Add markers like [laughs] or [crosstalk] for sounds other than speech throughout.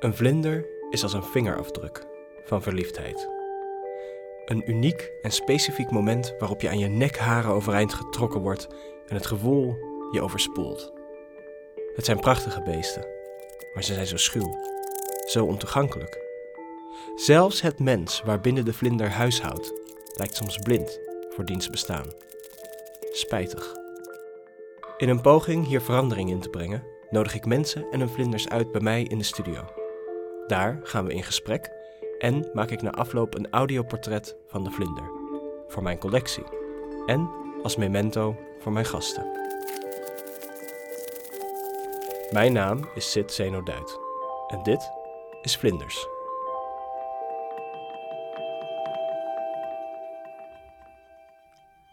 Een vlinder is als een vingerafdruk van verliefdheid. Een uniek en specifiek moment waarop je aan je nekharen overeind getrokken wordt en het gevoel je overspoelt. Het zijn prachtige beesten, maar ze zijn zo schuw, zo ontoegankelijk. Zelfs het mens waarbinnen de vlinder huishoudt, lijkt soms blind voor diens bestaan. Spijtig. In een poging hier verandering in te brengen, nodig ik mensen en hun vlinders uit bij mij in de studio. Daar gaan we in gesprek en maak ik na afloop een audioportret van de vlinder. Voor mijn collectie en als memento voor mijn gasten. Mijn naam is Sid Zeno Duit en dit is Vlinders.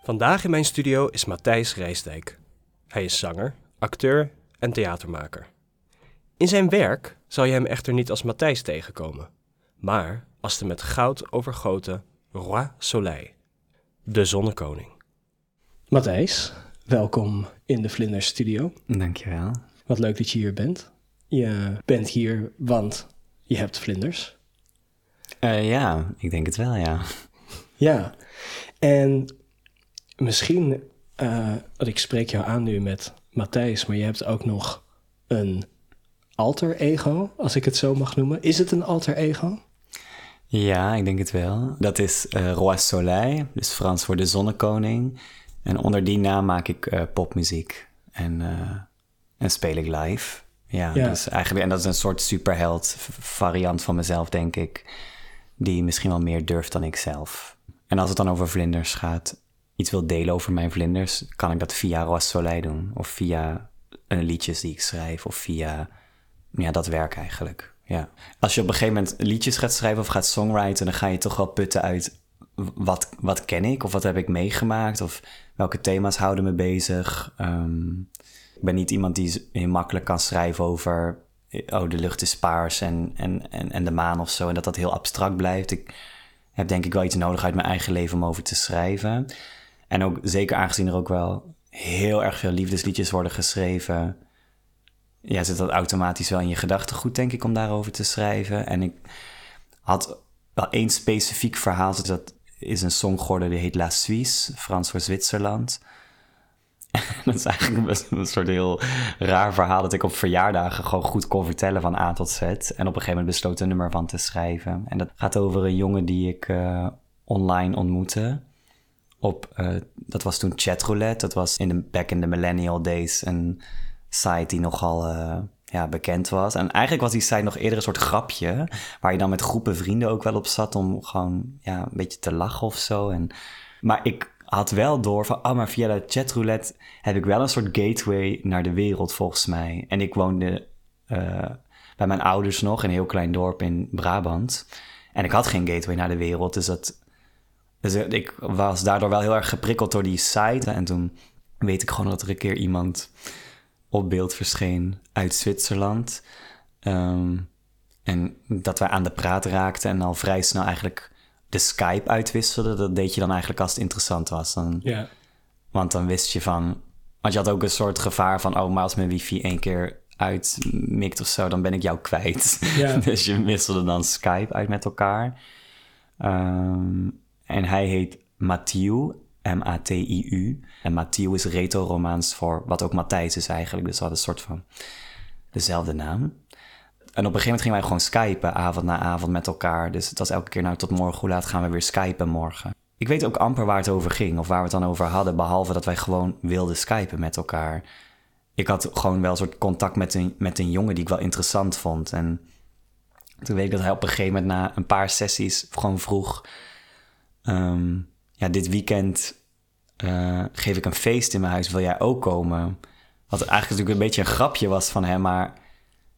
Vandaag in mijn studio is Matthijs Rijsdijk. Hij is zanger, acteur en theatermaker. In zijn werk zal je hem echter niet als Matthijs tegenkomen, maar als de met goud overgoten Roi Soleil, de zonnekoning. Matthijs, welkom in de Vlinders Studio. Dankjewel. Wat leuk dat je hier bent. Je bent hier, want je hebt vlinders. Uh, ja, ik denk het wel, ja. Ja, en misschien, uh, want ik spreek jou aan nu met Matthijs, maar je hebt ook nog een alter ego, als ik het zo mag noemen. Is het een alter ego? Ja, ik denk het wel. Dat is uh, Roi Soleil, dus Frans voor de zonnekoning. En onder die naam maak ik uh, popmuziek en, uh, en speel ik live. Ja, ja, Dus eigenlijk, en dat is een soort superheld variant van mezelf, denk ik. Die misschien wel meer durft dan ik zelf. En als het dan over vlinders gaat, iets wil delen over mijn vlinders, kan ik dat via Roi Soleil doen. Of via liedjes die ik schrijf, of via ja, dat werk eigenlijk. Ja. Als je op een gegeven moment liedjes gaat schrijven of gaat songwriten, dan ga je toch wel putten uit wat, wat ken ik of wat heb ik meegemaakt of welke thema's houden me bezig. Um, ik ben niet iemand die heel makkelijk kan schrijven over oh, de lucht is paars en, en, en, en de maan of zo en dat dat heel abstract blijft. Ik heb denk ik wel iets nodig uit mijn eigen leven om over te schrijven. En ook zeker aangezien er ook wel heel erg veel liefdesliedjes worden geschreven ja, zit dat automatisch wel in je gedachtegoed, denk ik, om daarover te schrijven. En ik had wel één specifiek verhaal. Dus dat is een song geworden, die heet La Suisse, Frans voor Zwitserland. [laughs] dat is eigenlijk best een soort heel raar verhaal dat ik op verjaardagen gewoon goed kon vertellen van A tot Z. En op een gegeven moment besloot een nummer van te schrijven. En dat gaat over een jongen die ik uh, online ontmoette. Op, uh, dat was toen chatroulette. Dat was in de back in the millennial days. En site die nogal uh, ja, bekend was. En eigenlijk was die site nog eerder een soort grapje, waar je dan met groepen vrienden ook wel op zat om gewoon ja, een beetje te lachen of zo. En, maar ik had wel door van, oh, maar via de chatroulette heb ik wel een soort gateway naar de wereld volgens mij. En ik woonde uh, bij mijn ouders nog in een heel klein dorp in Brabant. En ik had geen gateway naar de wereld, dus dat... Dus ik was daardoor wel heel erg geprikkeld door die site. En toen weet ik gewoon dat er een keer iemand op beeld verscheen uit Zwitserland. Ehm, en dat wij aan de praat raakten en al vrij snel eigenlijk de Skype uitwisselden. Dat deed je dan eigenlijk als het interessant was. Dan, ja. Want dan wist je van... Want je had ook een soort gevaar van... oh, maar als mijn wifi één keer uitmikt of zo... dan ben ik jou kwijt. Ja. [laughs] dus je wisselde dan Skype uit met elkaar. Um, en hij heet Mathieu M-A-T-I-U. En Mathieu is retro-romaans voor wat ook Matthijs is eigenlijk. Dus we hadden een soort van dezelfde naam. En op een gegeven moment gingen wij gewoon skypen, avond na avond met elkaar. Dus het was elke keer, nou tot morgen, hoe laat gaan we weer skypen morgen? Ik weet ook amper waar het over ging of waar we het dan over hadden, behalve dat wij gewoon wilden skypen met elkaar. Ik had gewoon wel een soort contact met een, met een jongen die ik wel interessant vond. En toen weet ik dat hij op een gegeven moment na een paar sessies gewoon vroeg... Ehm, ja, dit weekend uh, geef ik een feest in mijn huis, wil jij ook komen? Wat eigenlijk natuurlijk een beetje een grapje was van hem, maar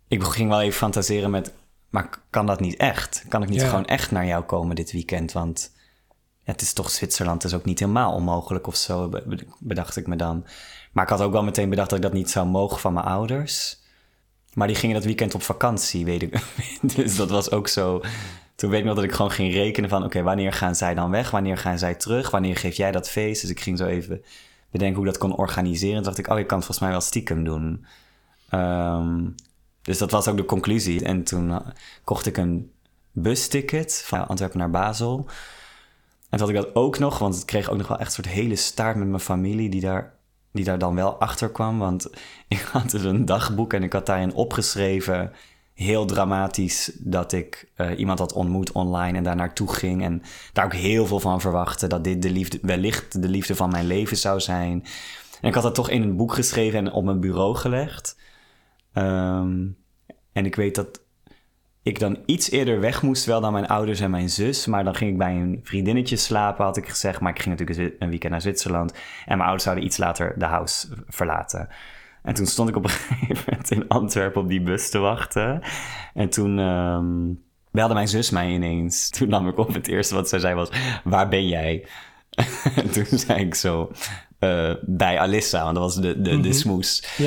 ik ging wel even fantaseren met, maar kan dat niet echt? Kan ik niet gewoon echt naar jou komen dit weekend? Want het is toch Zwitserland, is ook niet helemaal onmogelijk of zo, bedacht ik me dan. Maar ik had ook wel meteen bedacht dat ik dat niet zou mogen van mijn ouders. Maar die gingen dat weekend op vakantie, weet ik. [laughs] dus dat was ook zo toen weet ik nog dat ik gewoon ging rekenen van... oké, wanneer gaan zij dan weg? Wanneer gaan zij terug? Wanneer geef jij dat feest? Dus ik ging zo even bedenken hoe ik dat kon organiseren. Toen dacht ik, oh, ik kan het volgens mij wel stiekem doen. Um, Dus dat was ook de conclusie. En toen eh, kocht ik een busticket van Antwerpen naar Basel. En toen had ik dat ook nog, want ik kreeg ook nog wel echt een soort hele staart met mijn familie die daar, die daar dan wel achter kwam. Want [laughs] ik had dus een dagboek en ik had daarin opgeschreven, heel dramatisch, dat ik eh, iemand had ontmoet online en daar naartoe ging. En daar ook heel veel van verwachtte, dat dit de liefde, wellicht de liefde van mijn leven zou zijn. En ik had dat toch in een boek geschreven en op mijn bureau gelegd. Ehm, en ik weet dat ik dan iets eerder weg moest, wel dan mijn ouders en mijn zus. Maar dan ging ik bij een vriendinnetje slapen, had ik gezegd. Maar ik ging natuurlijk een weekend naar Zwitserland. En mijn ouders zouden iets later de huis verlaten. En toen stond ik op een [laughs] gegeven moment in Antwerpen op die bus te wachten. En toen um, belde mijn zus mij ineens. [laughs] Toen nam ik op. Het eerste wat zij zei was: Waar ben jij? [laughs] en toen zei ik zo: uh, Bij Alissa, want dat was de, de, de mhm. smoes.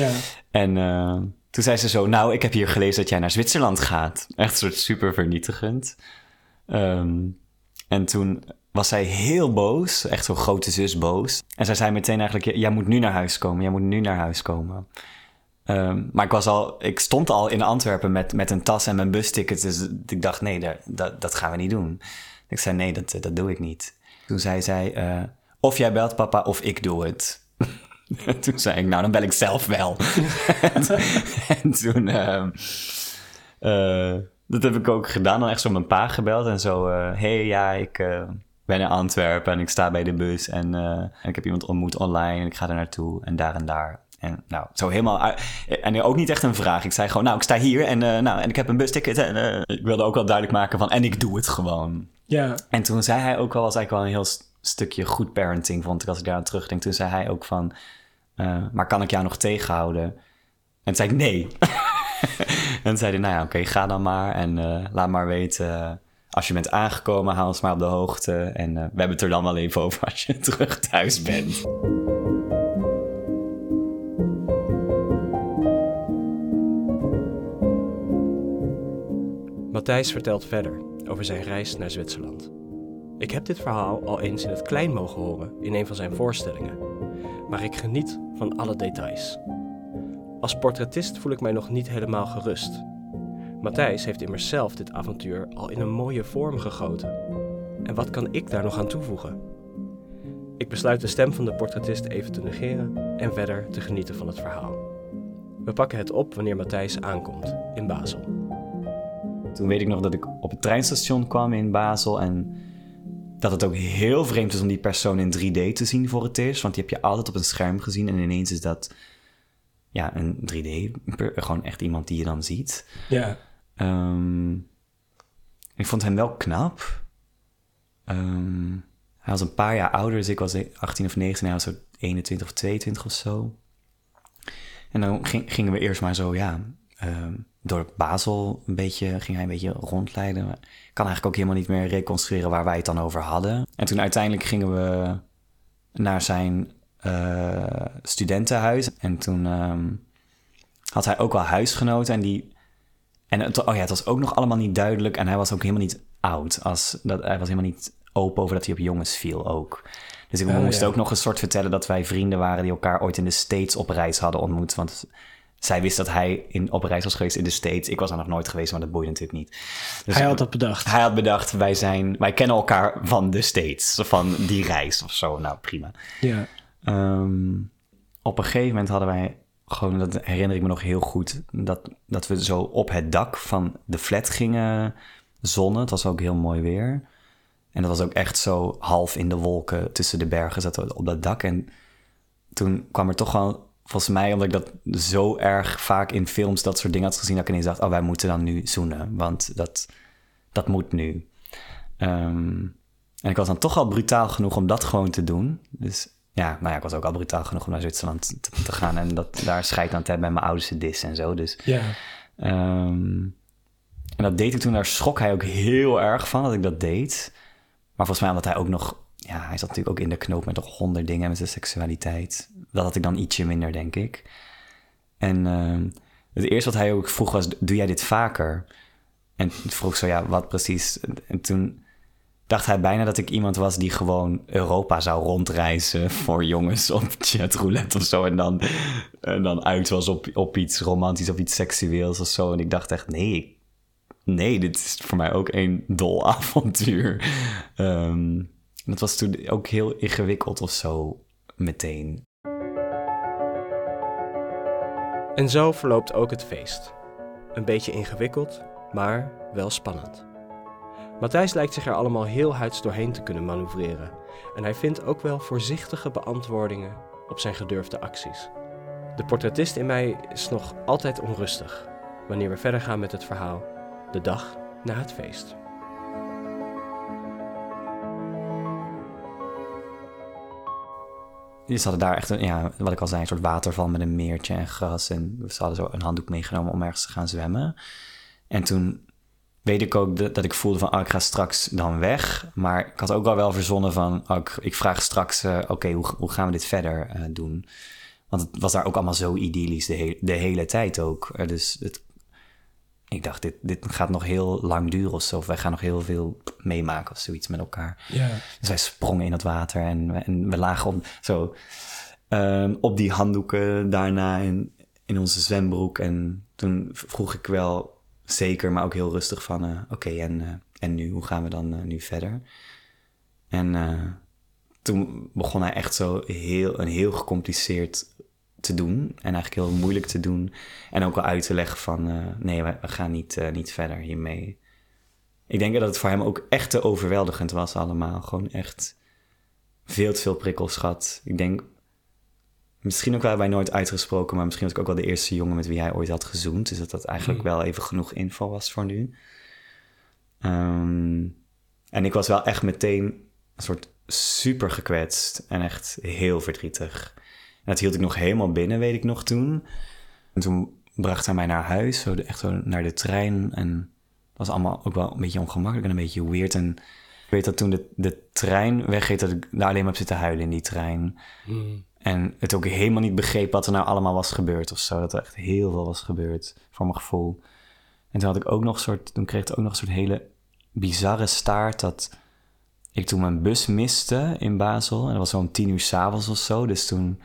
En. Uh, toen zei ze zo, nou, ik heb hier gelezen dat jij naar Zwitserland gaat. Echt een soort super vernietigend. Um, en toen was zij heel boos, echt zo'n grote zus boos. En zij zei meteen eigenlijk, jij moet nu naar huis komen, jij moet nu naar huis komen. Um, maar ik, was al, ik stond al in Antwerpen met, met een tas en mijn busticket. Dus ik dacht, nee, dat, dat, gaan we niet doen. Ik zei, nee, dat, dat doe ik niet. Toen zei zij, uh, of jij belt papa of ik doe het. [laughs] toen zei ik, nou, dan bel ik zelf wel. [laughs] en, toen... Uh, uh, dat heb ik ook gedaan. Dan echt zo mijn pa gebeld en zo... Hé, uh, hey, ja, ik ben in Antwerpen en ik sta bij de bus... En, en, ik heb iemand ontmoet online en ik ga er naartoe en daar en daar. En nou, zo helemaal... En ook niet echt een vraag. Ik zei gewoon, nou, ik sta hier en, nou, en ik heb een busticket. En ik wilde ook wel duidelijk maken van... En ik doe het gewoon. Ja. En toen zei hij ook wel... was eigenlijk wel een heel stukje goed parenting, vond ik, als ik daar aan terugdenk. Toen zei hij ook van... Maar kan ik jou nog tegenhouden? En toen zei ik nee. [laughs] en zei hij, nou ja, oké, ga dan maar en laat maar weten. Als je bent aangekomen, haal ons maar op de hoogte. En uh, we hebben het er dan wel even over als je [laughs] terug thuis bent. Matthijs vertelt verder over zijn reis naar Zwitserland. Ik heb dit verhaal al eens in het klein mogen horen in een van zijn voorstellingen, maar ik geniet van alle details. Als portretist voel ik mij nog niet helemaal gerust. Matthijs heeft immers zelf dit avontuur al in een mooie vorm gegoten. En wat kan ik daar nog aan toevoegen? Ik besluit de stem van de portretist even te negeren en verder te genieten van het verhaal. We pakken het op wanneer Matthijs aankomt in Basel. Toen weet ik nog dat ik op het treinstation kwam in Basel en dat het ook heel vreemd is om die persoon in 3D te zien voor het eerst. Want die heb je altijd op een scherm gezien en ineens is dat ja, een 3D, gewoon echt iemand die je dan ziet. Ja. Um, ik vond hem wel knap. Um, hij was een paar jaar ouder, dus ik was 18 of 19, hij was zo 21 of 22 of zo. En dan ging, gingen we eerst maar zo, ja, um, door Basel een beetje, ging hij een beetje rondleiden. Ik kan eigenlijk ook helemaal niet meer reconstrueren waar wij het dan over hadden. En toen uiteindelijk gingen we naar zijn uh, studentenhuis. En toen had hij ook wel huisgenoten. En die. En het, oh ja, het was ook nog allemaal niet duidelijk. En hij was ook helemaal niet oud. Als, dat, hij was helemaal niet open over dat hij op jongens viel ook. Dus ik oh, moest ook nog een soort vertellen dat wij vrienden waren die elkaar ooit in de States op reis hadden ontmoet. Want zij wist dat hij in, op reis was geweest in de States. Ik was er nog nooit geweest, maar dat boeide natuurlijk niet. Dus hij had dat bedacht. Hij had bedacht, wij, zijn, wij kennen elkaar van de States. Van die reis of zo. Nou, prima. Ja. Um, op een gegeven moment hadden wij gewoon, dat herinner ik me nog heel goed, dat, dat we zo op het dak van de flat gingen zonnen. Het was ook heel mooi weer. En dat was ook echt zo half in de wolken tussen de bergen zaten we op dat dak. En toen kwam er toch wel volgens mij, omdat ik dat zo erg vaak in films dat soort dingen had gezien, dat ik ineens dacht, oh, wij moeten dan nu zoenen, want dat, dat moet nu. Ehm, en ik was dan toch al brutaal genoeg om dat gewoon te doen. Dus ja, nou ja, ik was ook al brutaal genoeg om naar Zwitserland te, gaan en dat, daar scheid aan te hebben met mijn ouders dis en zo. Dus, ja. Ehm, en dat deed ik toen, daar schrok hij ook heel erg van dat ik dat deed. Maar volgens mij omdat hij ook nog, ja, hij zat natuurlijk ook in de knoop met nog honderd dingen met zijn seksualiteit dat had ik dan ietsje minder, denk ik. En uh, het eerste wat hij ook vroeg was, doe jij dit vaker? En vroeg zo, ja, wat precies? En toen dacht hij bijna dat ik iemand was die gewoon Europa zou rondreizen [laughs] voor jongens op chatroulette of zo. En dan, en dan uit was op, op iets romantisch of iets seksueels of zo. En ik dacht echt, nee, nee, dit is voor mij ook een dol [laughs] avontuur. Um, dat was toen ook heel ingewikkeld of zo, meteen. En zo verloopt ook het feest. Een beetje ingewikkeld, maar wel spannend. Matthijs lijkt zich er allemaal heel huids doorheen te kunnen manoeuvreren. En hij vindt ook wel voorzichtige beantwoordingen op zijn gedurfde acties. De portretist in mij is nog altijd onrustig wanneer we verder gaan met het verhaal de dag na het feest. Ze hadden daar echt, een, ja, wat ik al zei, een soort waterval met een meertje en gras. En ze hadden zo een handdoek meegenomen om ergens te gaan zwemmen. En toen weet ik ook dat, ik voelde van, oh, ik ga straks dan weg. Maar ik had ook al wel verzonnen van, oh, ik, vraag straks, uh, oké, hoe, hoe gaan we dit verder uh, doen? Want het was daar ook allemaal zo idyllisch de, de hele tijd ook. Uh, dus het ik dacht, dit, dit gaat nog heel lang duren of zo. Of wij gaan nog heel veel meemaken of zoiets met elkaar. Ja. Dus wij sprongen in het water en, en we lagen op, zo, um, op die handdoeken daarna in, in onze zwembroek. En toen vroeg ik wel zeker, maar ook heel rustig van... Uh, oké, en, uh, en nu? Hoe gaan we dan uh, nu verder? En toen begon hij echt zo heel, een heel gecompliceerd te doen. En eigenlijk heel moeilijk te doen. En ook wel uit te leggen van nee, we, gaan niet, niet verder hiermee. Ik denk dat het voor hem ook echt te overweldigend was allemaal. Gewoon echt veel te veel prikkels gehad. Ik denk, misschien ook wel bij nooit uitgesproken, maar misschien was ik ook wel de eerste jongen met wie hij ooit had gezoend. Dus dat dat eigenlijk hmm. wel even genoeg info was voor nu. Um, en ik was wel echt meteen een soort super gekwetst en echt heel verdrietig dat hield ik nog helemaal binnen, weet ik nog toen. En toen bracht hij mij naar huis, zo echt zo naar de trein. En dat was allemaal ook wel een beetje ongemakkelijk en een beetje weird. En ik weet dat toen de, de trein wegreed, dat ik daar alleen maar heb zitten huilen in die trein. Hmm. En het ook helemaal niet begreep wat er nou allemaal was gebeurd of zo. Dat er echt heel veel was gebeurd, voor mijn gevoel. En toen had ik ook nog een soort, toen kreeg ik ook nog een soort hele bizarre staart dat ik toen mijn bus miste in Basel. En dat was zo'n tien uur s'avonds of zo. Dus toen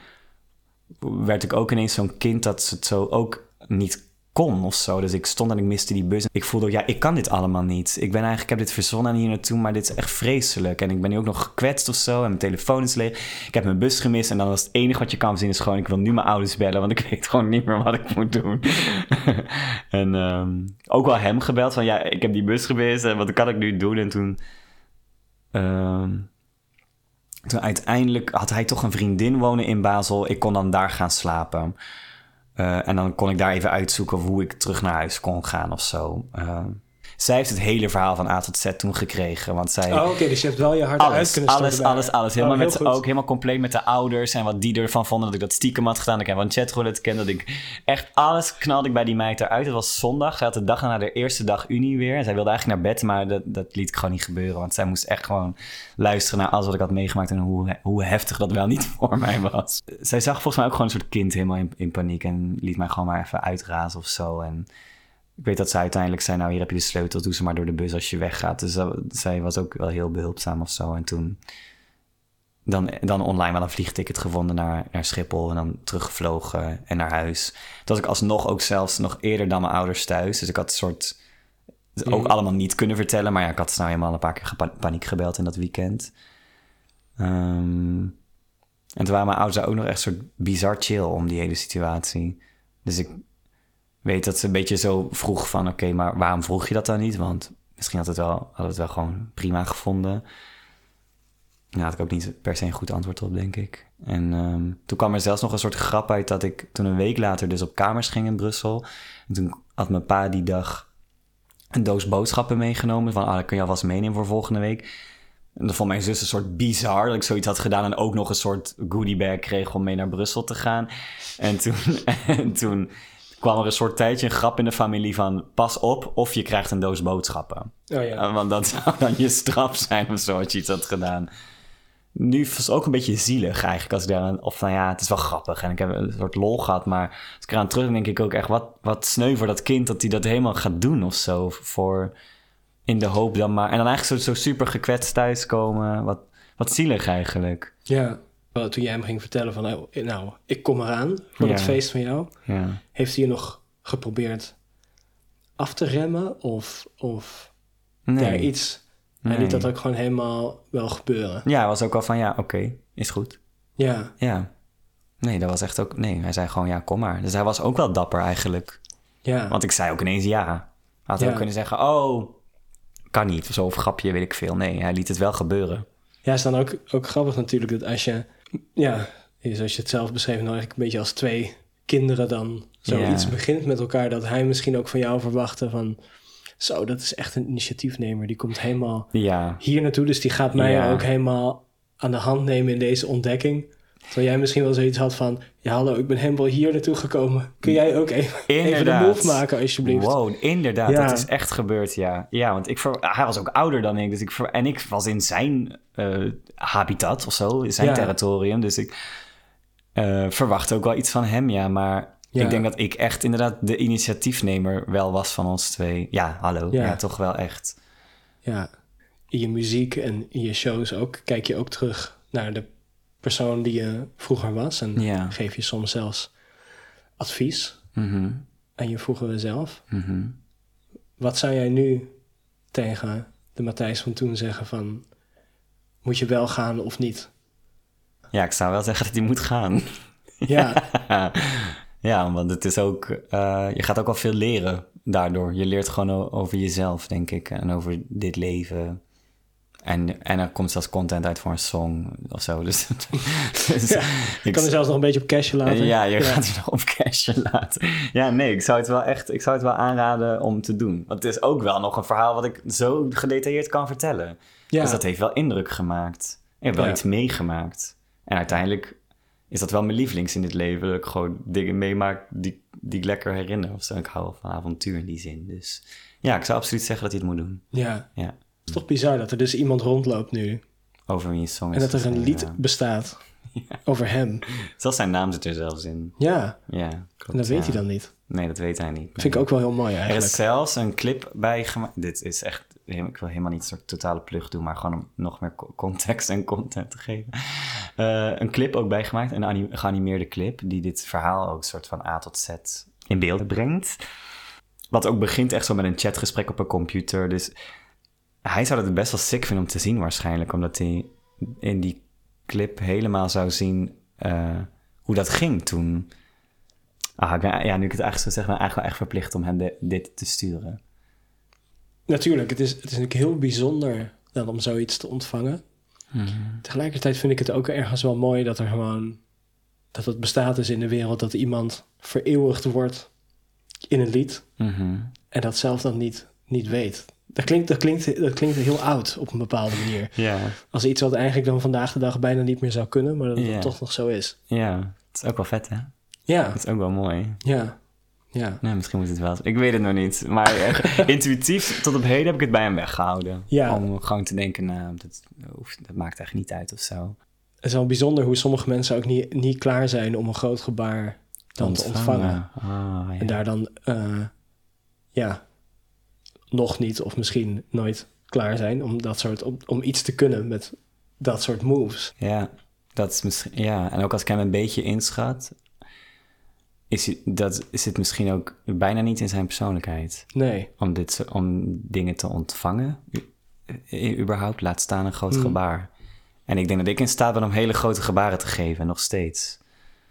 werd ik ook ineens zo'n kind dat het zo ook niet kon of zo. Dus ik stond en ik miste die bus. Ik voelde ja, ik kan dit allemaal niet. Ik ben eigenlijk, ik heb dit verzonnen hier naartoe, maar dit is echt vreselijk. En ik ben nu ook nog gekwetst of zo en mijn telefoon is leeg. Ik heb mijn bus gemist en dan was het enige wat je kan zien is gewoon, ik wil nu mijn ouders bellen, want ik [laughs] weet gewoon niet meer wat ik moet doen. [laughs] en um, ook wel hem gebeld van, ja, ik heb die bus gemist en wat kan ik nu doen? En toen... Um, toen uiteindelijk had hij toch een vriendin wonen in Basel. Ik kon dan daar gaan slapen. Uh, en dan kon ik daar even uitzoeken hoe ik terug naar huis kon gaan of zo. Uh, zij heeft het hele verhaal van A tot Z toen gekregen. Want zij... Oh, oké. dus je hebt wel je hart alles, uit kunnen storten. Alles, alles, alles. Helemaal oh, met, ook helemaal compleet met de ouders en wat die ervan vonden dat ik dat stiekem had gedaan. Dat ik van chatroulette kende. Dat ik echt alles knalde ik bij die meid eruit. Het was zondag. Zij had de dag na de eerste dag Unie weer. En zij wilde eigenlijk naar bed, maar dat, dat liet ik gewoon niet gebeuren. Want zij moest echt gewoon luisteren naar alles wat ik had meegemaakt en hoe, hoe heftig dat wel niet [laughs] voor mij was. Zij zag volgens mij ook gewoon een soort kind helemaal in, in paniek en liet mij gewoon maar even uitrazen of zo. En ik weet dat zij uiteindelijk zei, nou hier heb je de sleutel, doe ze maar door de bus als je weggaat. Dus zij was ook wel heel behulpzaam of zo. En toen dan, dan online wel een vliegticket gevonden naar, naar Schiphol en dan teruggevlogen en naar huis. Toen was ik alsnog ook zelfs nog eerder dan mijn ouders thuis. Dus ik had een soort, ook allemaal niet kunnen vertellen. Maar ja, ik had nou helemaal een paar keer paniek gebeld in dat weekend. Ehm, en toen waren mijn ouders ook nog echt soort bizar chill om die hele situatie. Dus ik weet dat ze een beetje zo vroeg van... oké, maar waarom vroeg je dat dan niet? Want misschien had het wel, had het wel gewoon prima gevonden. Daar had ik ook niet per se een goed antwoord op, denk ik. En um, toen kwam er zelfs nog een soort grap uit dat ik toen een week later dus op kamers ging in Brussel. En toen had mijn pa die dag een doos boodschappen meegenomen. Van, ah, dat kun je alvast meenemen voor volgende week. En dat vond mijn zus een soort bizar dat ik zoiets had gedaan en ook nog een soort goodiebag kreeg om mee naar Brussel te gaan. En toen, [laughs] en toen kwam er een soort tijdje een grap in de familie van... pas op of je krijgt een doos boodschappen. Oh ja. Want dat [laughs] zou dan je straf zijn of zo als je iets had gedaan. Nu was het ook een beetje zielig eigenlijk. Als ik daar, of nou ja, het is wel grappig en ik heb een soort lol gehad. Maar als ik eraan terug denk ik ook echt... wat, wat sneu voor dat kind dat hij dat helemaal gaat doen of zo. Voor, in de hoop dan maar... En dan eigenlijk zo, zo super gekwetst thuiskomen. Wat, wat zielig eigenlijk. Ja, toen jij hem ging vertellen van... oh, nou, ik kom eraan voor Ja. het feest van jou. Ja. Heeft hij je nog geprobeerd af te remmen? Of, of Nee. daar iets... Hij liet dat ook gewoon helemaal wel gebeuren. Ja, hij was ook al van ja, oké, is goed. Ja, Ja. Nee, dat was echt ook... Nee, hij zei gewoon ja, kom maar. Dus hij was ook wel dapper eigenlijk. ja. Want ik zei ook ineens ja. Hij had Ja. ook kunnen zeggen, oh, kan niet. Of zo, of grapje, weet ik veel. Nee, hij liet het wel gebeuren. Ja, is dan ook, ook grappig natuurlijk dat als je... Ja, zoals je het zelf beschreef, nou eigenlijk een beetje als twee kinderen dan zoiets begint met elkaar. Dat hij misschien ook van jou verwachtte van... Zo, dat is echt een initiatiefnemer. Die komt helemaal Ja, hier naartoe. Dus die gaat mij Ja. ook helemaal aan de hand nemen in deze ontdekking. Terwijl jij misschien wel zoiets had van... Ja, hallo, ik ben helemaal hier naartoe gekomen. Kun jij ook even, even de move maken, alsjeblieft? Wow, inderdaad, Ja. dat is echt gebeurd, ja. Ja, want ik hij was ook ouder dan ik, dus ik en ik was in zijn eh, habitat of zo, in zijn Ja. territorium, dus ik eh, verwachtte ook wel iets van hem, ja. Maar Ja. ik denk dat ik echt inderdaad de initiatiefnemer wel was van ons twee. Ja, hallo, Ja. ja, toch wel echt. Ja, in je muziek en in je shows ook... kijk je ook terug naar de persoon die je vroeger was. En Ja. geef je soms zelfs advies Mhm, aan je vroegere zelf. mhm. Wat zou jij nu tegen de Matthijs van toen zeggen van... moet je wel gaan of niet? Ja, ik zou wel zeggen dat hij moet gaan. [laughs] Ja, [laughs] ja, want het is ook, eh, je gaat ook al veel leren daardoor. Je leert gewoon over jezelf, denk ik, en over dit leven. En, en er komt zelfs content uit voor een song of zo. Dus, [laughs] dus Ja, je kan er zelfs nog een beetje op cashen laten. ja, je gaat er nog op cashje laten. Ja, nee, ik zou het wel echt, ik zou het wel aanraden om te doen. Want het is ook wel nog een verhaal wat ik zo gedetailleerd kan vertellen. Ja. Dus dat heeft wel indruk gemaakt. Ik heb wel iets meegemaakt. En uiteindelijk is dat wel mijn lievelings in dit leven. Dat ik gewoon dingen meemaak die, die ik lekker herinner. Of zo. Ik hou van avontuur in die zin. Dus ja, ik zou absoluut zeggen dat hij het moet doen. ja. Ja, is toch bizar dat er dus iemand rondloopt nu... over wie een song is. en dat er een lied ja. bestaat [laughs] over hem. Zelfs zijn naam zit er zelfs in. Ja, Ja, klopt. en dat weet hij dan niet. Nee, dat weet hij niet. Dat vind ik ook wel heel mooi Er is eigenlijk. zelfs een clip bij gemaakt. Dit is echt. Ik wil helemaal niet een soort totale plug doen, maar gewoon om nog meer co- context en content te geven. Eh, een clip ook bijgemaakt, een anim- geanimeerde clip, die dit verhaal ook een soort van A tot Z in beeld brengt. Wat ook begint echt zo met een chatgesprek op een computer. Dus hij zou het best wel sick vinden om te zien, waarschijnlijk, omdat hij in die clip helemaal zou zien eh, hoe dat ging toen. Ah, ik ben, ja, nu ik het eigenlijk zo zeg, ben ik eigenlijk wel echt verplicht om hem de- dit te sturen. Natuurlijk, het is, het is natuurlijk heel bijzonder dan om zoiets te ontvangen. Tegelijkertijd vind ik het ook ergens wel mooi dat er gewoon... dat het bestaat is in de wereld dat iemand vereeuwigd wordt in een lied... Mhm. en dat zelf dan niet, niet weet. Dat klinkt, dat, klinkt, dat klinkt heel oud op een bepaalde manier. Ja, Als iets wat eigenlijk dan vandaag de dag bijna niet meer zou kunnen... maar dat het Ja. toch nog zo is. ja, het is ook wel vet, hè? Ja, Het is ook wel mooi. ja, ja. Nee, misschien moet het wel. Ik weet het nog niet. Maar eh, [laughs] intuïtief, tot op heden heb ik het bij hem weggehouden. Ja. Om gewoon te denken, nou, dat, hoeft- dat maakt echt niet uit of zo. Het is wel bijzonder hoe sommige mensen ook niet, niet klaar zijn om een groot gebaar dan te ontvangen. Ah, ja. En daar dan, eh, ja, nog niet of misschien nooit klaar zijn om dat soort, om, om iets te kunnen met dat soort moves. Ja, dat is misschien. Ja, en ook als ik hem een beetje inschat, is hij, dat zit misschien ook bijna niet in zijn persoonlijkheid. Nee, Om, dit, om dingen te ontvangen, u- überhaupt, laat staan een groot Mm. gebaar. En ik denk dat ik in staat ben om hele grote gebaren te geven, nog steeds.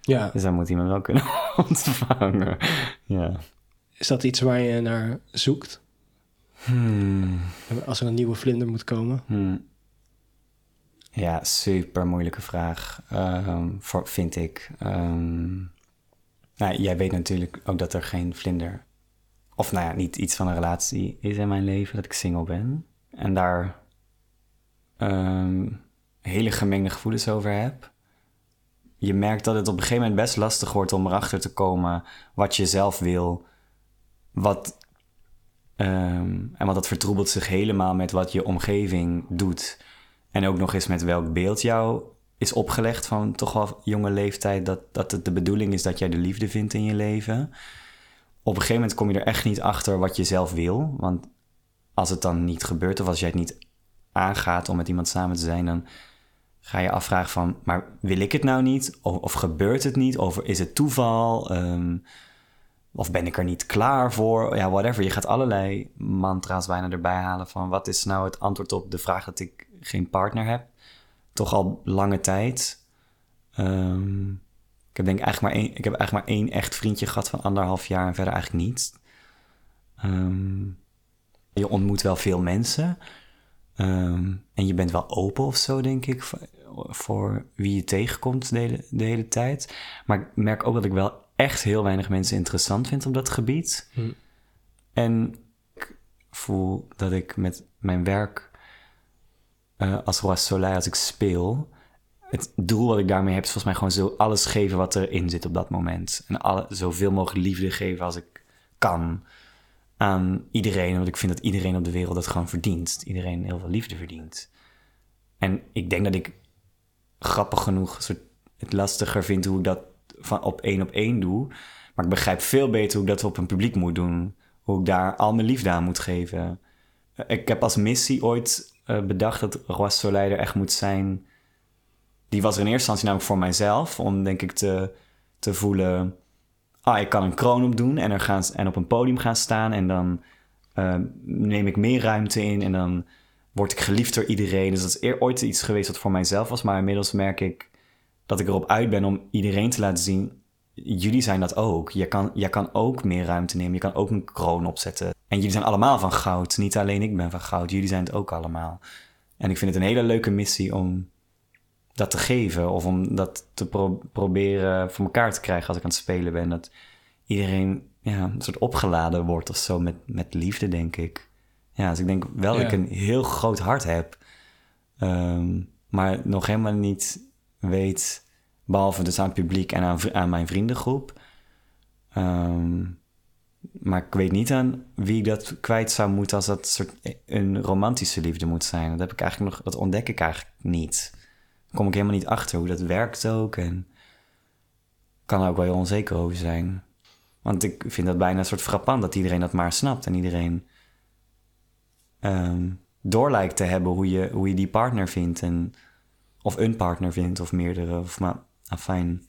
ja. Dus dan moet hij me wel kunnen [laughs] ontvangen. Ja. Is dat iets waar je naar zoekt? Hmm. Als er een nieuwe vlinder moet komen? Hmm. Ja, super moeilijke vraag, ehm, voor, vind ik. Ehm, nou, jij weet natuurlijk ook dat er geen vlinder, of nou ja, niet iets van een relatie is in mijn leven, dat ik single ben. En daar ehm, hele gemengde gevoelens over heb. Je merkt dat het op een gegeven moment best lastig wordt om erachter te komen wat je zelf wil. Wat, Ehm, en want dat vertroebelt zich helemaal met wat je omgeving doet. En ook nog eens met welk beeld jou is opgelegd van toch wel jonge leeftijd. Dat, dat het de bedoeling is dat jij de liefde vindt in je leven. Op een gegeven moment kom je er echt niet achter wat je zelf wil. Want als het dan niet gebeurt of als jij het niet aangaat om met iemand samen te zijn, dan ga je afvragen van, maar wil ik het nou niet? Of, gebeurt het niet? Of is het toeval? Ehm, of ben ik er niet klaar voor? Ja, whatever. Je gaat allerlei mantra's bijna erbij halen van wat is nou het antwoord op de vraag dat ik geen partner heb? Toch al lange tijd. Ehm, ik heb denk eigenlijk maar één, ik heb eigenlijk maar één echt vriendje gehad van anderhalf jaar en verder eigenlijk niet. Ehm, je ontmoet wel veel mensen. Ehm, en je bent wel open of zo, denk ik, voor, wie je tegenkomt de hele tijd. Maar ik merk ook dat ik wel echt heel weinig mensen interessant vind op dat gebied. Hm. En ik voel dat ik met mijn werk eh, als Roi Soleil, als ik speel, het doel wat ik daarmee heb is volgens mij gewoon zo alles geven wat erin zit op dat moment. En alle, zoveel mogelijk liefde geven als ik kan aan iedereen. Want ik vind dat iedereen op de wereld dat gewoon verdient. Iedereen heel veel liefde verdient. En ik denk dat ik grappig genoeg soort het lastiger vind hoe ik dat van op één op één doe. Maar ik begrijp veel beter hoe ik dat op een publiek moet doen. Hoe ik daar al mijn liefde aan moet geven. Ik heb als missie ooit uh, bedacht dat Roi Soleil er echt moet zijn. Die was er in eerste instantie namelijk voor mijzelf. Om denk ik te, te voelen... Ah, ik kan een kroon opdoen en, er gaan, en op een podium gaan staan. En dan uh, neem ik meer ruimte in en dan word ik geliefd door iedereen. Dus dat is eer, ooit iets geweest wat voor mijzelf was. Maar inmiddels merk ik dat ik erop uit ben om iedereen te laten zien... Jullie zijn dat ook. Je kan, je kan ook meer ruimte nemen. Je kan ook een kroon opzetten. En jullie zijn allemaal van goud. Niet alleen ik ben van goud. Jullie zijn het ook allemaal. En ik vind het een hele leuke missie om dat te geven. Of om dat te pro proberen voor elkaar te krijgen als ik aan het spelen ben. Dat iedereen ja, een soort opgeladen wordt of zo met, met liefde, denk ik. Ja, dus ik denk wel Ja. dat ik een heel groot hart heb. Ehm, maar nog helemaal niet weet, behalve dus aan het publiek en aan, mijn vriendengroep. Ehm, maar ik weet niet aan wie ik dat kwijt zou moeten als dat soort een romantische liefde moet zijn. Dat heb ik eigenlijk nog, dat ontdek ik eigenlijk niet. Daar kom ik helemaal niet achter hoe dat werkt ook. En kan er ook wel heel onzeker over zijn. Want ik vind dat bijna een soort frappant dat iedereen dat maar snapt. En iedereen ehm, door lijkt te hebben hoe je, hoe je die partner vindt. En, of een partner vindt, of meerdere. Of maar, fijn.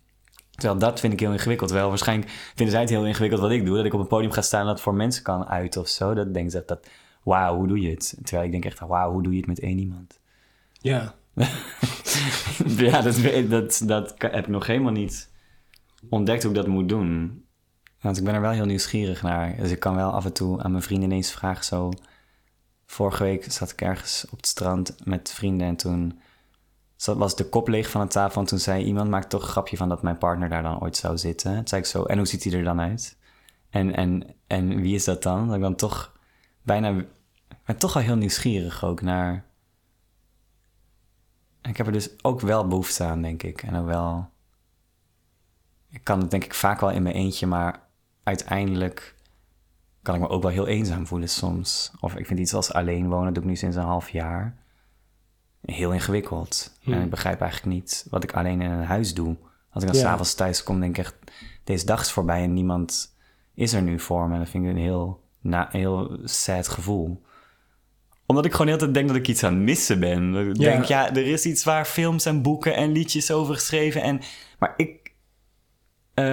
Terwijl dat vind ik heel ingewikkeld. Wel, waarschijnlijk vinden zij het heel ingewikkeld wat ik doe. Dat ik op een podium ga staan en dat voor mensen kan uiten of zo. Dat denken ze dat, dat wauw, hoe doe je het? Terwijl ik denk echt, wauw, hoe doe je het met één iemand? Ja. [laughs] ja, dat, dat, dat heb ik nog helemaal niet ontdekt hoe ik dat moet doen. Want ik ben er wel heel nieuwsgierig naar. Dus ik kan wel af en toe aan mijn vrienden ineens vragen zo... Vorige week zat ik ergens op het strand met vrienden en toen was de kop leeg van de tafel. En toen zei iemand, maak toch een grapje van dat mijn partner daar dan ooit zou zitten. Toen zei ik zo, en hoe ziet hij er dan uit? En, en, en wie is dat dan? Dat ik dan toch bijna... Ben toch al heel nieuwsgierig ook naar... Ik heb er dus ook wel behoefte aan, denk ik. En ook wel... Ik kan het denk ik vaak wel in mijn eentje, maar uiteindelijk kan ik me ook wel heel eenzaam voelen soms. Of ik vind iets als alleen wonen, doe ik nu sinds een half jaar. Heel ingewikkeld. Hmm. En ik begrijp eigenlijk niet wat ik alleen in een huis doe. Als ik dan Ja. s'avonds thuis kom, denk ik echt... Deze dag is voorbij en niemand is er nu voor me. En dat vind ik een heel, na, heel sad gevoel omdat ik gewoon de hele tijd denk dat ik iets aan het missen ben. Ik Ja. denk, ja, er is iets waar films en boeken en liedjes over geschreven. En, maar, ik, eh,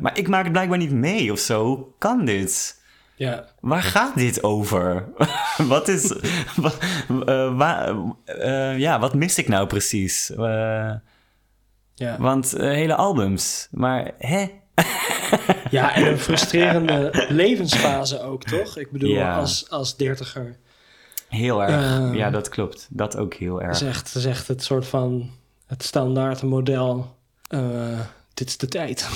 maar ik maak het blijkbaar niet mee of zo. Hoe kan dit? Ja. Waar gaat dit over? [laughs] wat is... wat, eh, waar- eh, ja, wat mis ik nou precies? Eh, Ja. want hele albums. Maar, hè? ja, en een [laughs] frustrerende levensfase ook, toch? Ik bedoel, Ja. als, als dertiger. Heel erg. Ja, dat klopt. Dat ook heel erg. is echt, dat is echt het soort van het standaard model. dit is de tijd.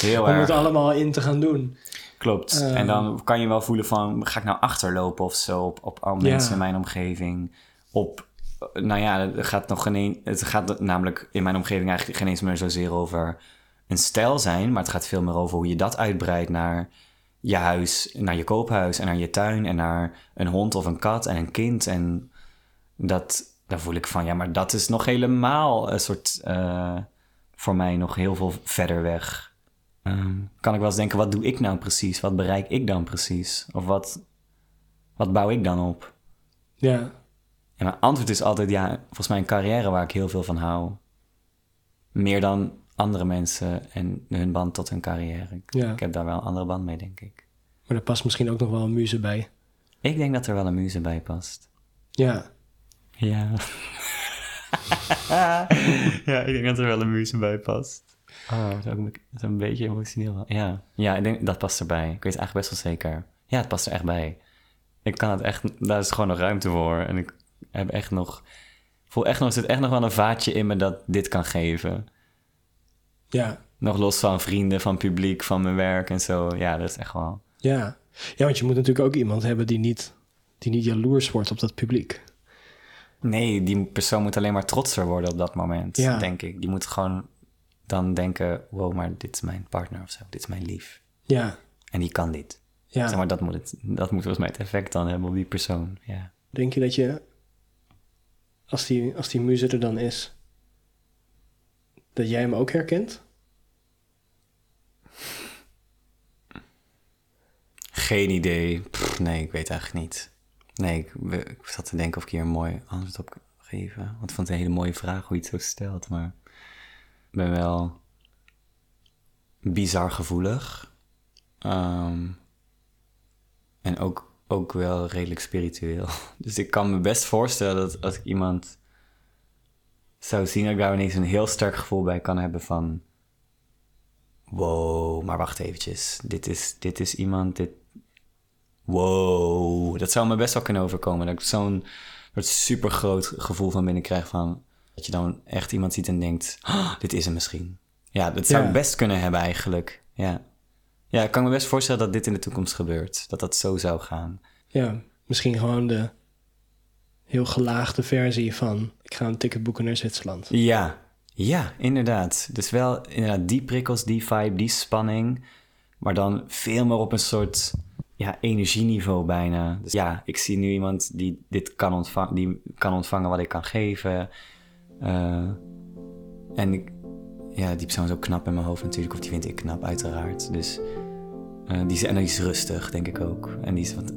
Heel [laughs] Om erg. het allemaal in te gaan doen. Klopt. Ehm. en dan kan je wel voelen van, ga ik nou achterlopen of zo op, op al mensen in mijn omgeving? Op, eh, nou ja, het gaat nog geen, een- het gaat namelijk in mijn omgeving eigenlijk geen eens meer zozeer over een stijl zijn, maar het gaat veel meer over hoe je dat uitbreidt naar je huis, naar je koophuis en naar je tuin en naar een hond of een kat en een kind. En dat, daar voel ik van, ja, maar dat is nog helemaal een soort, eh, voor mij nog heel veel verder weg. Ehm, kan ik wel eens denken, wat doe ik nou precies? Wat bereik ik dan precies? Of wat, wat bouw ik dan op? Ja, En mijn antwoord is altijd ja, volgens mij een carrière waar ik heel veel van hou. Meer dan andere mensen en hun band tot hun carrière. Ik, Ja. ik heb daar wel een andere band mee, denk ik. maar er past misschien ook nog wel een muze bij. Ik denk dat er wel een muze bij past. Ja, Ja. [laughs] [laughs] ja, ik denk dat er wel een muze bij past. Oh, dat is ook een, beetje emotioneel. Ja. ja, ik denk dat past erbij. Ik weet het eigenlijk best wel zeker. Ja, het past er echt bij. Ik kan het echt, daar is gewoon nog ruimte voor. En ik heb echt nog, voel echt nog, er zit echt nog wel een vaatje in me dat dit kan geven. ja, Nog los van vrienden, van publiek, van mijn werk en zo. Ja, dat is echt wel. ja. Ja, want je moet natuurlijk ook iemand hebben die niet, die niet jaloers wordt op dat publiek. Nee, die persoon moet alleen maar trotser worden op dat moment, Ja. denk ik. Die moet gewoon dan denken, wow, maar dit is mijn partner of zo. Dit is mijn lief. Ja, En die kan dit. ja. Zeg maar, dat moet, het, dat moet volgens mij het effect dan hebben op die persoon. Ja. Denk je dat je, als die, als die muze er dan is, dat jij hem ook herkent? Geen idee. Pff, nee, ik weet eigenlijk niet. Nee, ik, ik zat te denken of ik hier een mooi antwoord op kan geven. Want ik vond het een hele mooie vraag hoe je het zo stelt. Maar ben wel bizar gevoelig. Ehm, en ook, ook wel redelijk spiritueel. [laughs] Dus ik kan me best voorstellen dat als ik iemand zou zien... dat ik daar ineens een heel sterk gevoel bij kan hebben van... Wow, maar wacht eventjes. Dit is, dit is iemand, dit... Wow, dat zou me best wel kunnen overkomen. Dat ik zo'n super groot gevoel van binnen krijg van... Dat je dan echt iemand ziet en denkt, "Ah, dit is hem misschien. Ja, dat zou ik best kunnen hebben eigenlijk. Ja. ja, ik kan me best voorstellen dat dit in de toekomst gebeurt. Dat dat zo zou gaan. Ja, misschien gewoon de heel gelaagde versie van... ik ga een ticket boeken naar Zwitserland. Ja, ja, inderdaad. Dus wel inderdaad die prikkels, die vibe, die spanning. Maar dan veel meer op een soort ja, energieniveau bijna. Dus ja, ik zie nu iemand die dit kan, ontvang die kan ontvangen wat ik kan geven. Eh, en ik, ja, die persoon is ook knap in mijn hoofd natuurlijk. Of die vind ik knap, uiteraard. Dus eh, die, is, en die is rustig, denk ik ook. En die is wat,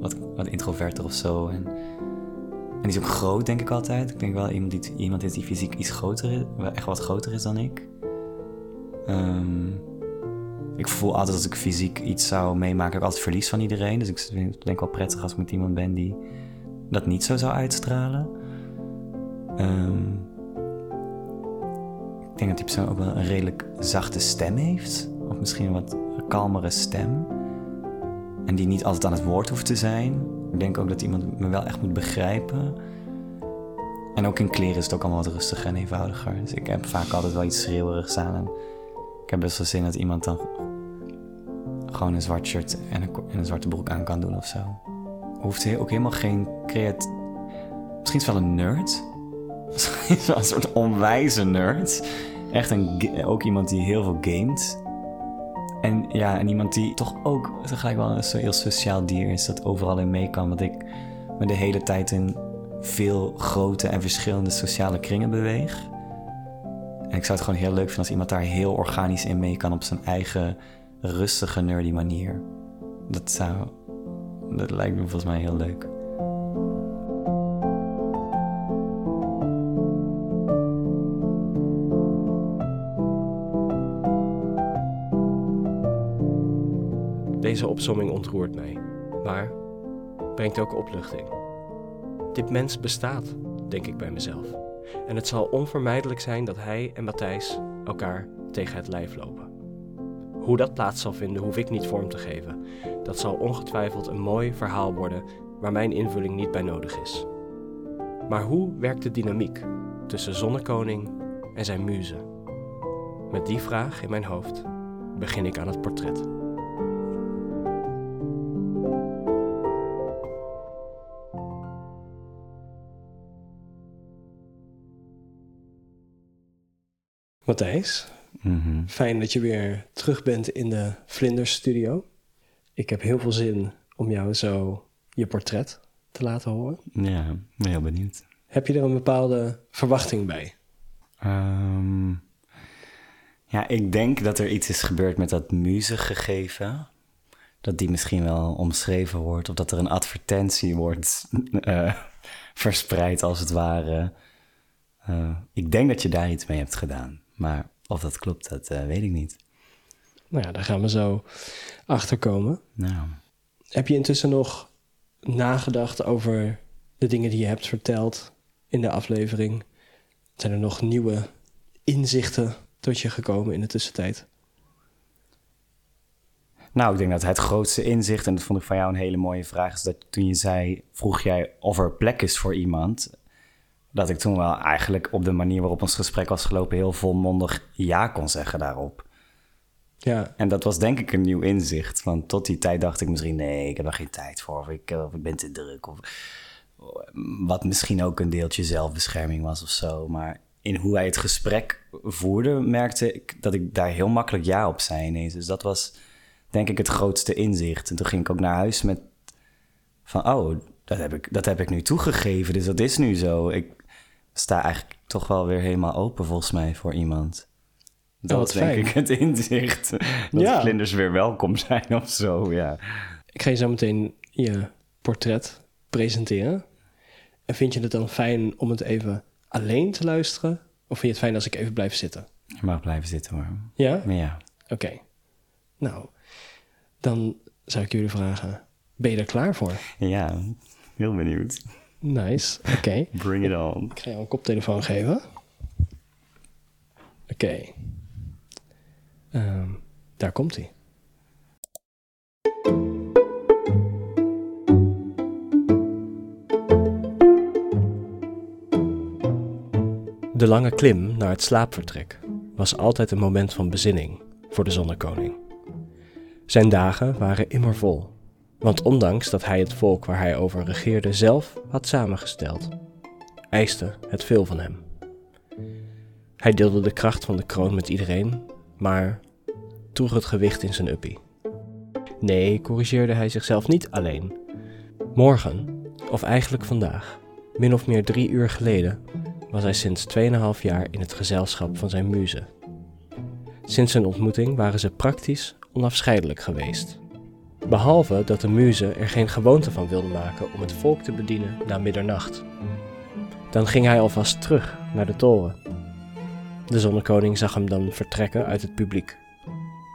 wat, wat introverter of zo. En, en die is ook groot, denk ik altijd. Ik denk wel iemand die, iemand is die fysiek iets groter is, echt wat groter is dan ik. Ehm, ik voel altijd als ik fysiek iets zou meemaken, ik altijd verlies van iedereen. Dus ik vind het denk wel prettig als ik met iemand ben die dat niet zo zou uitstralen. Ehm, ik denk dat die persoon ook wel een redelijk zachte stem heeft. Of misschien een wat kalmere stem. En die niet altijd aan het woord hoeft te zijn. Ik denk ook dat iemand me wel echt moet begrijpen. En ook in kleren is het ook allemaal wat rustiger en eenvoudiger. Dus ik heb vaak altijd wel iets schreeuwerigs aan. Ik heb best wel zin dat iemand dan gewoon een zwart shirt en een, zwarte broek aan kan doen of zo. Hoeft ook helemaal geen creat... Misschien is het wel een nerd. [laughs] een soort onwijze nerd. Echt een, ook iemand die heel veel gamet. En ja, en iemand die toch ook tegelijk wel een heel sociaal dier is, dat overal in mee kan. Want ik me de hele tijd in veel grote en verschillende sociale kringen beweeg. En ik zou het gewoon heel leuk vinden als iemand daar heel organisch in mee kan op zijn eigen rustige, nerdy manier. Dat zou. Dat lijkt me volgens mij heel leuk. Deze opsomming ontroert mij, maar brengt ook opluchting. Dit mens bestaat, denk ik bij mezelf. En het zal onvermijdelijk zijn dat hij en Matthijs elkaar tegen het lijf lopen. Hoe dat plaats zal vinden, hoef ik niet vorm te geven. Dat zal ongetwijfeld een mooi verhaal worden waar mijn invulling niet bij nodig is. Maar hoe werkt de dynamiek tussen Zonnekoning en zijn muze? Met die vraag in mijn hoofd begin ik aan het portret. Matthijs, Mhm. fijn dat je weer terug bent in de Vlinders Studio. Ik heb heel veel zin om jou zo je portret te laten horen. Ja, ik ben heel benieuwd. Heb je er een bepaalde verwachting bij? Ehm, ja, ik denk dat er iets is gebeurd met dat muzengegeven. dat die misschien wel omschreven wordt. Of dat er een advertentie wordt uh, [laughs] verspreid, als het ware. Uh, ik denk dat je daar iets mee hebt gedaan. Maar of dat klopt, dat uh, weet ik niet. Nou ja, daar gaan we zo achter komen. Nou. Heb je intussen nog nagedacht over de dingen die je hebt verteld in de aflevering? Zijn er nog nieuwe inzichten tot je gekomen in de tussentijd? Nou, ik denk dat het grootste inzicht, en dat vond ik van jou een hele mooie vraag, is dat toen je zei, vroeg jij of er plek is voor iemand, dat ik toen wel eigenlijk op de manier waarop ons gesprek was gelopen heel volmondig ja kon zeggen daarop. Ja. En dat was denk ik een nieuw inzicht. Want tot die tijd dacht ik misschien, nee, ik heb er geen tijd voor. Of ik, of ik ben te druk. Of, wat misschien ook een deeltje zelfbescherming was of zo. Maar in hoe hij het gesprek voerde, merkte ik dat ik daar heel makkelijk ja op zei ineens. Dus dat was denk ik het grootste inzicht. En toen ging ik ook naar huis met van, oh, dat heb ik, dat heb ik nu toegegeven. Dus dat is nu zo. Ik sta eigenlijk toch wel weer helemaal open volgens mij voor iemand. Dat is denk ik het inzicht. [laughs] Dat ja. vlinders weer welkom zijn of zo, ja. Ik ga je zo meteen je portret presenteren. En vind je het dan fijn om het even alleen te luisteren? Of vind je het fijn als ik even blijf zitten? Je mag blijven zitten hoor. Ja? Ja. Oké. Nou, dan zou ik jullie vragen, ben je er klaar voor? Ja, heel benieuwd. Nice, oké. Bring it on. Ik ga jou een koptelefoon geven. Oké. Um, daar komt hij. De lange klim naar het slaapvertrek was altijd een moment van bezinning voor de zonnekoning. Zijn dagen waren immer vol, want ondanks dat hij het volk waar hij over regeerde zelf had samengesteld, eiste het veel van hem. Hij deelde de kracht van de kroon met iedereen, maar droeg het gewicht in zijn uppie. Nee, corrigeerde hij zichzelf niet alleen. Morgen, of eigenlijk vandaag, min of meer drie uur geleden, was hij sinds 2,5 jaar in het gezelschap van zijn muze. Sinds hun ontmoeting waren ze praktisch onafscheidelijk geweest. Behalve dat de muze er geen gewoonte van wilde maken om het volk te bedienen na middernacht. Dan ging hij alvast terug naar de toren. De zonnekoning zag hem dan vertrekken uit het publiek.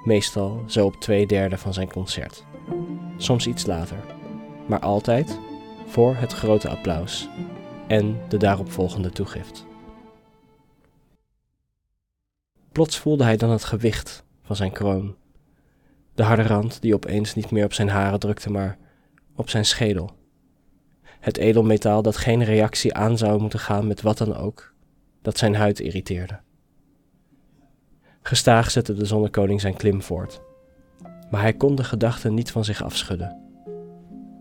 Meestal zo op twee derde van zijn concert. Soms iets later, maar altijd voor het grote applaus en de daaropvolgende toegift. Plots voelde hij dan het gewicht van zijn kroon de harde rand die opeens niet meer op zijn haren drukte, maar op zijn schedel. Het edelmetaal dat geen reactie aan zou moeten gaan met wat dan ook, dat zijn huid irriteerde. Gestaag zette de zonnekoning zijn klim voort, maar hij kon de gedachten niet van zich afschudden.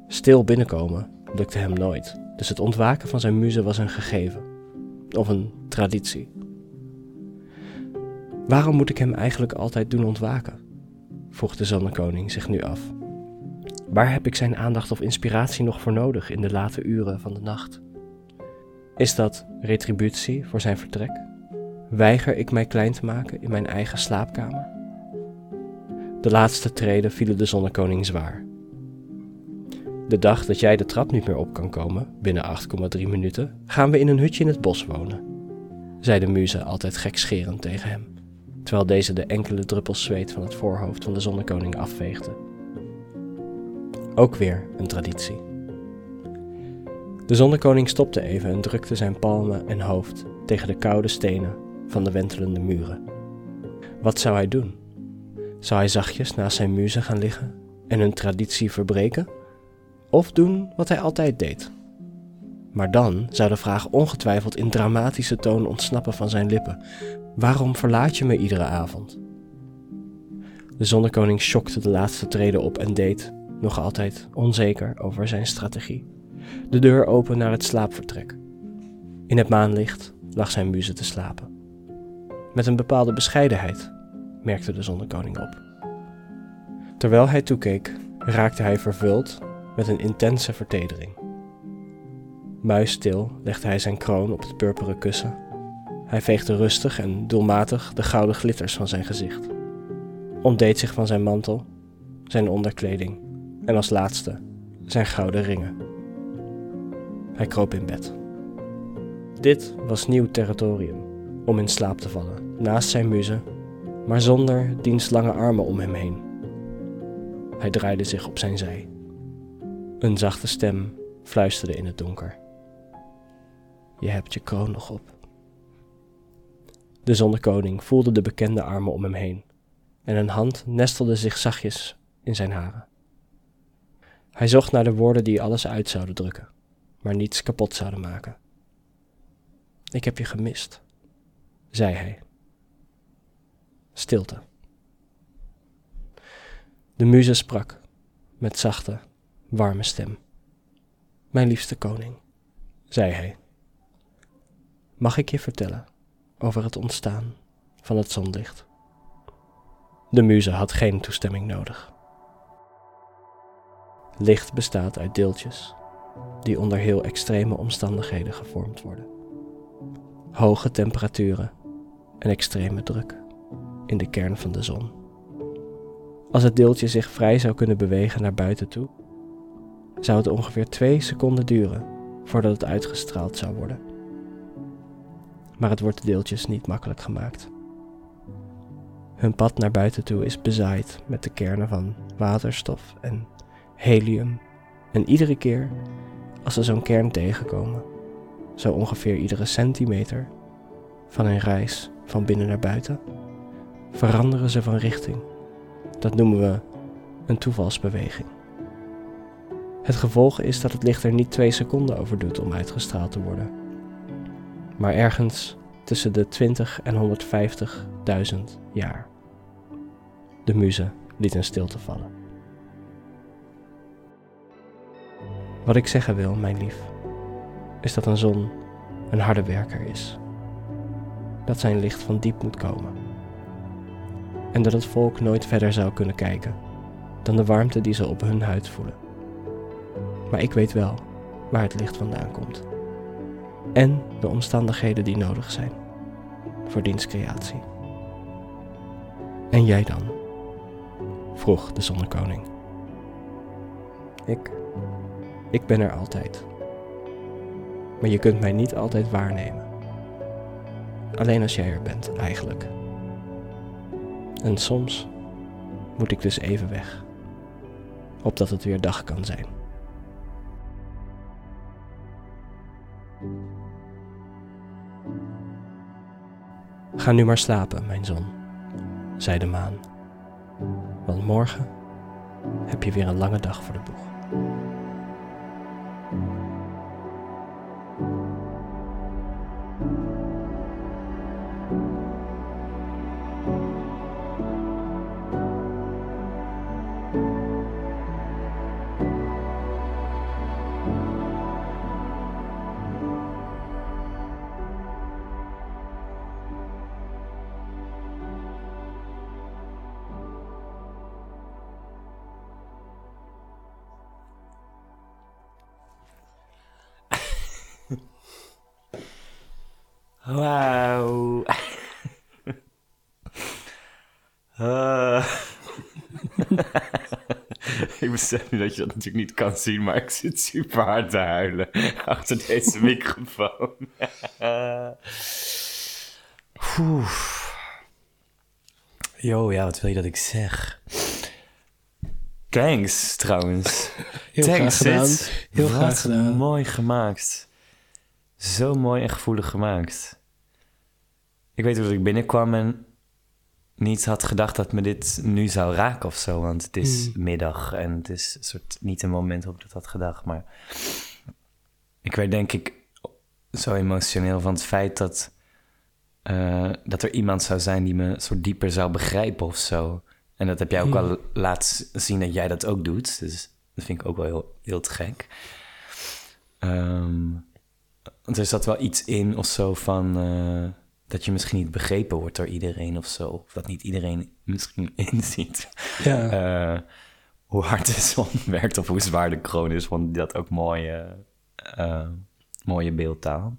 Stil binnenkomen lukte hem nooit, dus het ontwaken van zijn muze was een gegeven, of een traditie. Waarom moet ik hem eigenlijk altijd doen ontwaken? Vroeg de zonnekoning zich nu af. Waar heb ik zijn aandacht of inspiratie nog voor nodig in de late uren van de nacht? Is dat retributie voor zijn vertrek? Weiger ik mij klein te maken in mijn eigen slaapkamer? De laatste treden vielen de zonnekoning zwaar. De dag dat jij de trap niet meer op kan komen, binnen 8,3 minuten, gaan we in een hutje in het bos wonen, zei de muze altijd gekscherend tegen hem terwijl deze de enkele druppels zweet van het voorhoofd van de zonnekoning afveegde. Ook weer een traditie. De zonnekoning stopte even en drukte zijn palmen en hoofd tegen de koude stenen van de wentelende muren. Wat zou hij doen? Zou hij zachtjes naast zijn muzen gaan liggen en hun traditie verbreken? Of doen wat hij altijd deed? Maar dan zou de vraag ongetwijfeld in dramatische toon ontsnappen van zijn lippen: Waarom verlaat je me iedere avond? De zonnekoning schokte de laatste treden op en deed, nog altijd onzeker over zijn strategie, de deur open naar het slaapvertrek. In het maanlicht lag zijn muze te slapen. Met een bepaalde bescheidenheid, merkte de zonnekoning op. Terwijl hij toekeek, raakte hij vervuld met een intense vertedering. Muisstil legde hij zijn kroon op het purperen kussen hij veegde rustig en doelmatig de gouden glitters van zijn gezicht, ontdeed zich van zijn mantel zijn onderkleding en als laatste zijn gouden ringen. Hij kroop in bed. Dit was nieuw territorium om in slaap te vallen naast zijn muze, maar zonder diens lange armen om hem heen. Hij draaide zich op zijn zij. Een zachte stem fluisterde in het donker. Je hebt je kroon nog op. De zonnekoning voelde de bekende armen om hem heen en een hand nestelde zich zachtjes in zijn haren. Hij zocht naar de woorden die alles uit zouden drukken, maar niets kapot zouden maken. Ik heb je gemist, zei hij. Stilte. De muze sprak met zachte, warme stem. Mijn liefste koning, zei hij. Mag ik je vertellen over het ontstaan van het zonlicht? De muze had geen toestemming nodig. Licht bestaat uit deeltjes die onder heel extreme omstandigheden gevormd worden. Hoge temperaturen en extreme druk in de kern van de zon. Als het deeltje zich vrij zou kunnen bewegen naar buiten toe, zou het ongeveer twee seconden duren voordat het uitgestraald zou worden. Maar het wordt de deeltjes niet makkelijk gemaakt. Hun pad naar buiten toe is bezaaid met de kernen van waterstof en helium. En iedere keer als ze zo'n kern tegenkomen, zo ongeveer iedere centimeter van een reis van binnen naar buiten, veranderen ze van richting. Dat noemen we een toevalsbeweging. Het gevolg is dat het licht er niet twee seconden over doet om uitgestraald te worden, maar ergens tussen de 20 en 150.000 jaar. De muze liet een stilte vallen. Wat ik zeggen wil, mijn lief, is dat een zon een harde werker is. Dat zijn licht van diep moet komen. En dat het volk nooit verder zou kunnen kijken dan de warmte die ze op hun huid voelen. Maar ik weet wel waar het licht vandaan komt. En de omstandigheden die nodig zijn voor diens creatie. En jij dan? vroeg de zonnekoning. Ik ik ben er altijd. Maar je kunt mij niet altijd waarnemen. Alleen als jij er bent, eigenlijk. En soms moet ik dus even weg, opdat het weer dag kan zijn. Ga nu maar slapen, mijn zon, zei de maan. Want morgen heb je weer een lange dag voor de boeg. [laughs] dat je dat natuurlijk niet kan zien, maar ik zit super hard te huilen [laughs] achter deze microfoon. [laughs] Yo, ja, wat wil je dat ik zeg? Thanks, trouwens. Heel Thanks, graag gedaan. Heel Wat graag gedaan. mooi gemaakt. Zo mooi en gevoelig gemaakt. Ik weet dat ik binnenkwam en niet had gedacht dat me dit nu zou raken of zo. Want het is Mm. middag en het is een soort, niet een moment waarop ik dat had gedacht. Maar ik werd denk ik zo emotioneel van het feit dat, eh, dat er iemand zou zijn die me soort dieper zou begrijpen of zo. En dat heb jij ook Mm. wel laten zien dat jij dat ook doet. Dus dat vind ik ook wel heel, heel te gek. Want er zat wel iets in of zo van eh, dat je misschien niet begrepen wordt door iedereen of zo. Of dat niet iedereen misschien [laughs] inziet Ja, eh, hoe hard de zon [laughs] werkt of hoe zwaar de kroon is. Ik dat ook mooie, eh, mooie beeldtaal.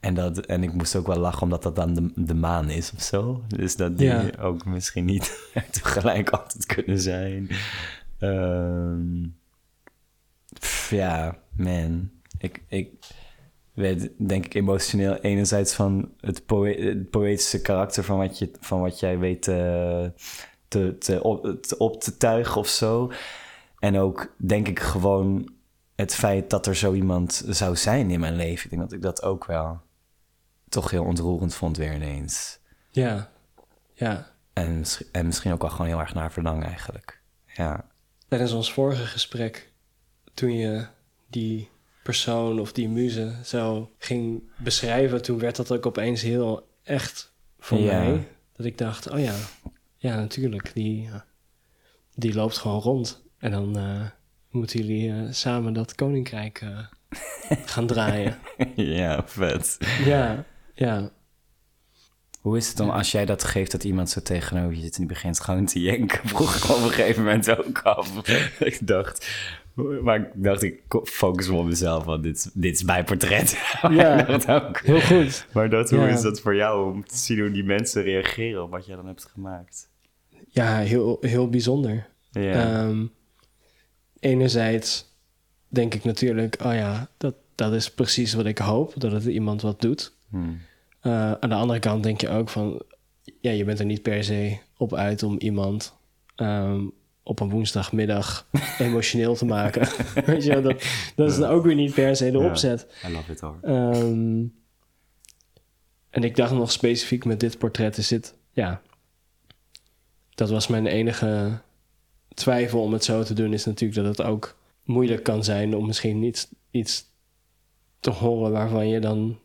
En, dat, en ik moest ook wel lachen omdat dat dan de, de maan is of zo. Dus dat die Ja. ook misschien niet [laughs] tegelijk altijd kunnen zijn. Ehm, pff, ja, man. Ik, ik weet denk ik emotioneel enerzijds van het, poë- het poëtische karakter van wat, je, van wat jij weet eh, te, te, op, te, op te tuigen of zo. En ook denk ik gewoon het feit dat er zo iemand zou zijn in mijn leven. Ik denk dat ik dat ook wel toch heel ontroerend vond weer ineens. Ja, ja. En, misschien- en misschien ook wel gewoon heel erg naar verlang eigenlijk. Ja, Tijdens ons vorige gesprek, toen je die persoon of die muze zo ging beschrijven, toen werd dat ook opeens heel echt voor Ja. mij. Dat ik dacht, oh ja, ja natuurlijk, die, die loopt gewoon rond. En dan eh, moeten jullie eh, samen dat koninkrijk eh, [laughs] gaan draaien. ja vet. ja, ja. Hoe is het dan als jij dat geeft dat iemand zo tegenover je zit en die begint gewoon te jenken? Vroeg ik op een gegeven moment ook af. [laughs] ik dacht, maar ik dacht, ik focus me op mezelf, want dit, is- dit is mijn portret. [laughs] Ja. Ook. Heel goed. Maar dat, hoe Ja. is dat voor jou om te zien hoe die mensen reageren op wat jij dan hebt gemaakt? Ja, heel, heel bijzonder. Ja. Ehm, enerzijds denk ik natuurlijk, oh ja, dat, dat is precies wat ik hoop, dat het iemand wat doet. Hmm. Eh, aan de andere kant denk je ook van, ja, je bent er niet per se op uit om iemand ehm, op een woensdagmiddag [laughs] emotioneel te maken. [laughs] Weet je, dat, dat is dan ook weer niet per se de opzet. I love it hoor. Ehm, en ik dacht nog specifiek met dit portret is dit, ja, dat was mijn enige twijfel om het zo te doen, is natuurlijk dat het ook moeilijk kan zijn om misschien iets, iets te horen waarvan je dan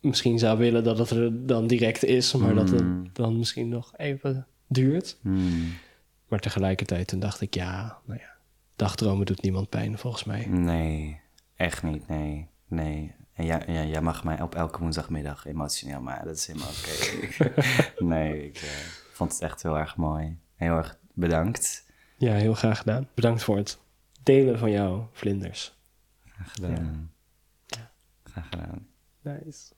misschien zou willen dat het er dan direct is, maar dat het dan misschien nog even duurt. Hmm. Maar tegelijkertijd toen dacht ik, ja, nou ja, dagdromen doet niemand pijn volgens mij. Nee, echt niet, nee. Nee. En ja, ja, jij mag mij op elke woensdagmiddag emotioneel maken. Dat is helemaal oké. [laughs] nee, ik eh, vond het echt heel erg mooi. Heel erg bedankt. Ja, heel graag gedaan. Bedankt voor het delen van jouw vlinders. Graag gedaan. Graag gedaan. Nice.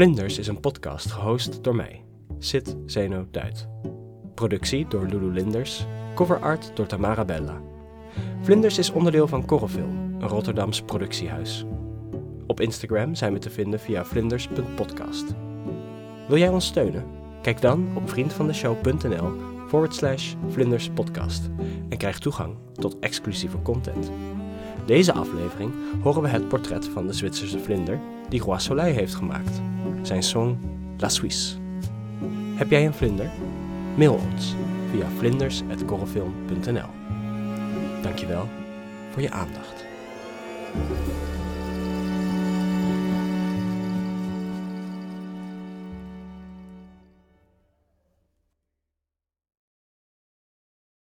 Vlinders is een podcast gehost door mij, Sid Zeno Duit. Productie door Lulu Linders, cover art door Tamara Bella. Vlinders is onderdeel van Correlfilm, een Rotterdams productiehuis. Op Instagram zijn we te vinden via vlinders.podcast. Wil jij ons steunen? Kijk dan op vriendvandeshow.nl forward slash vlinderspodcast en krijg toegang tot exclusieve content. Deze aflevering horen we het portret van de Zwitserse vlinder die Roi Soleil heeft gemaakt. Zijn song La Suisse. Heb jij een vlinder? Mail ons via vlinders.correlfilm.nl Dankjewel voor je aandacht.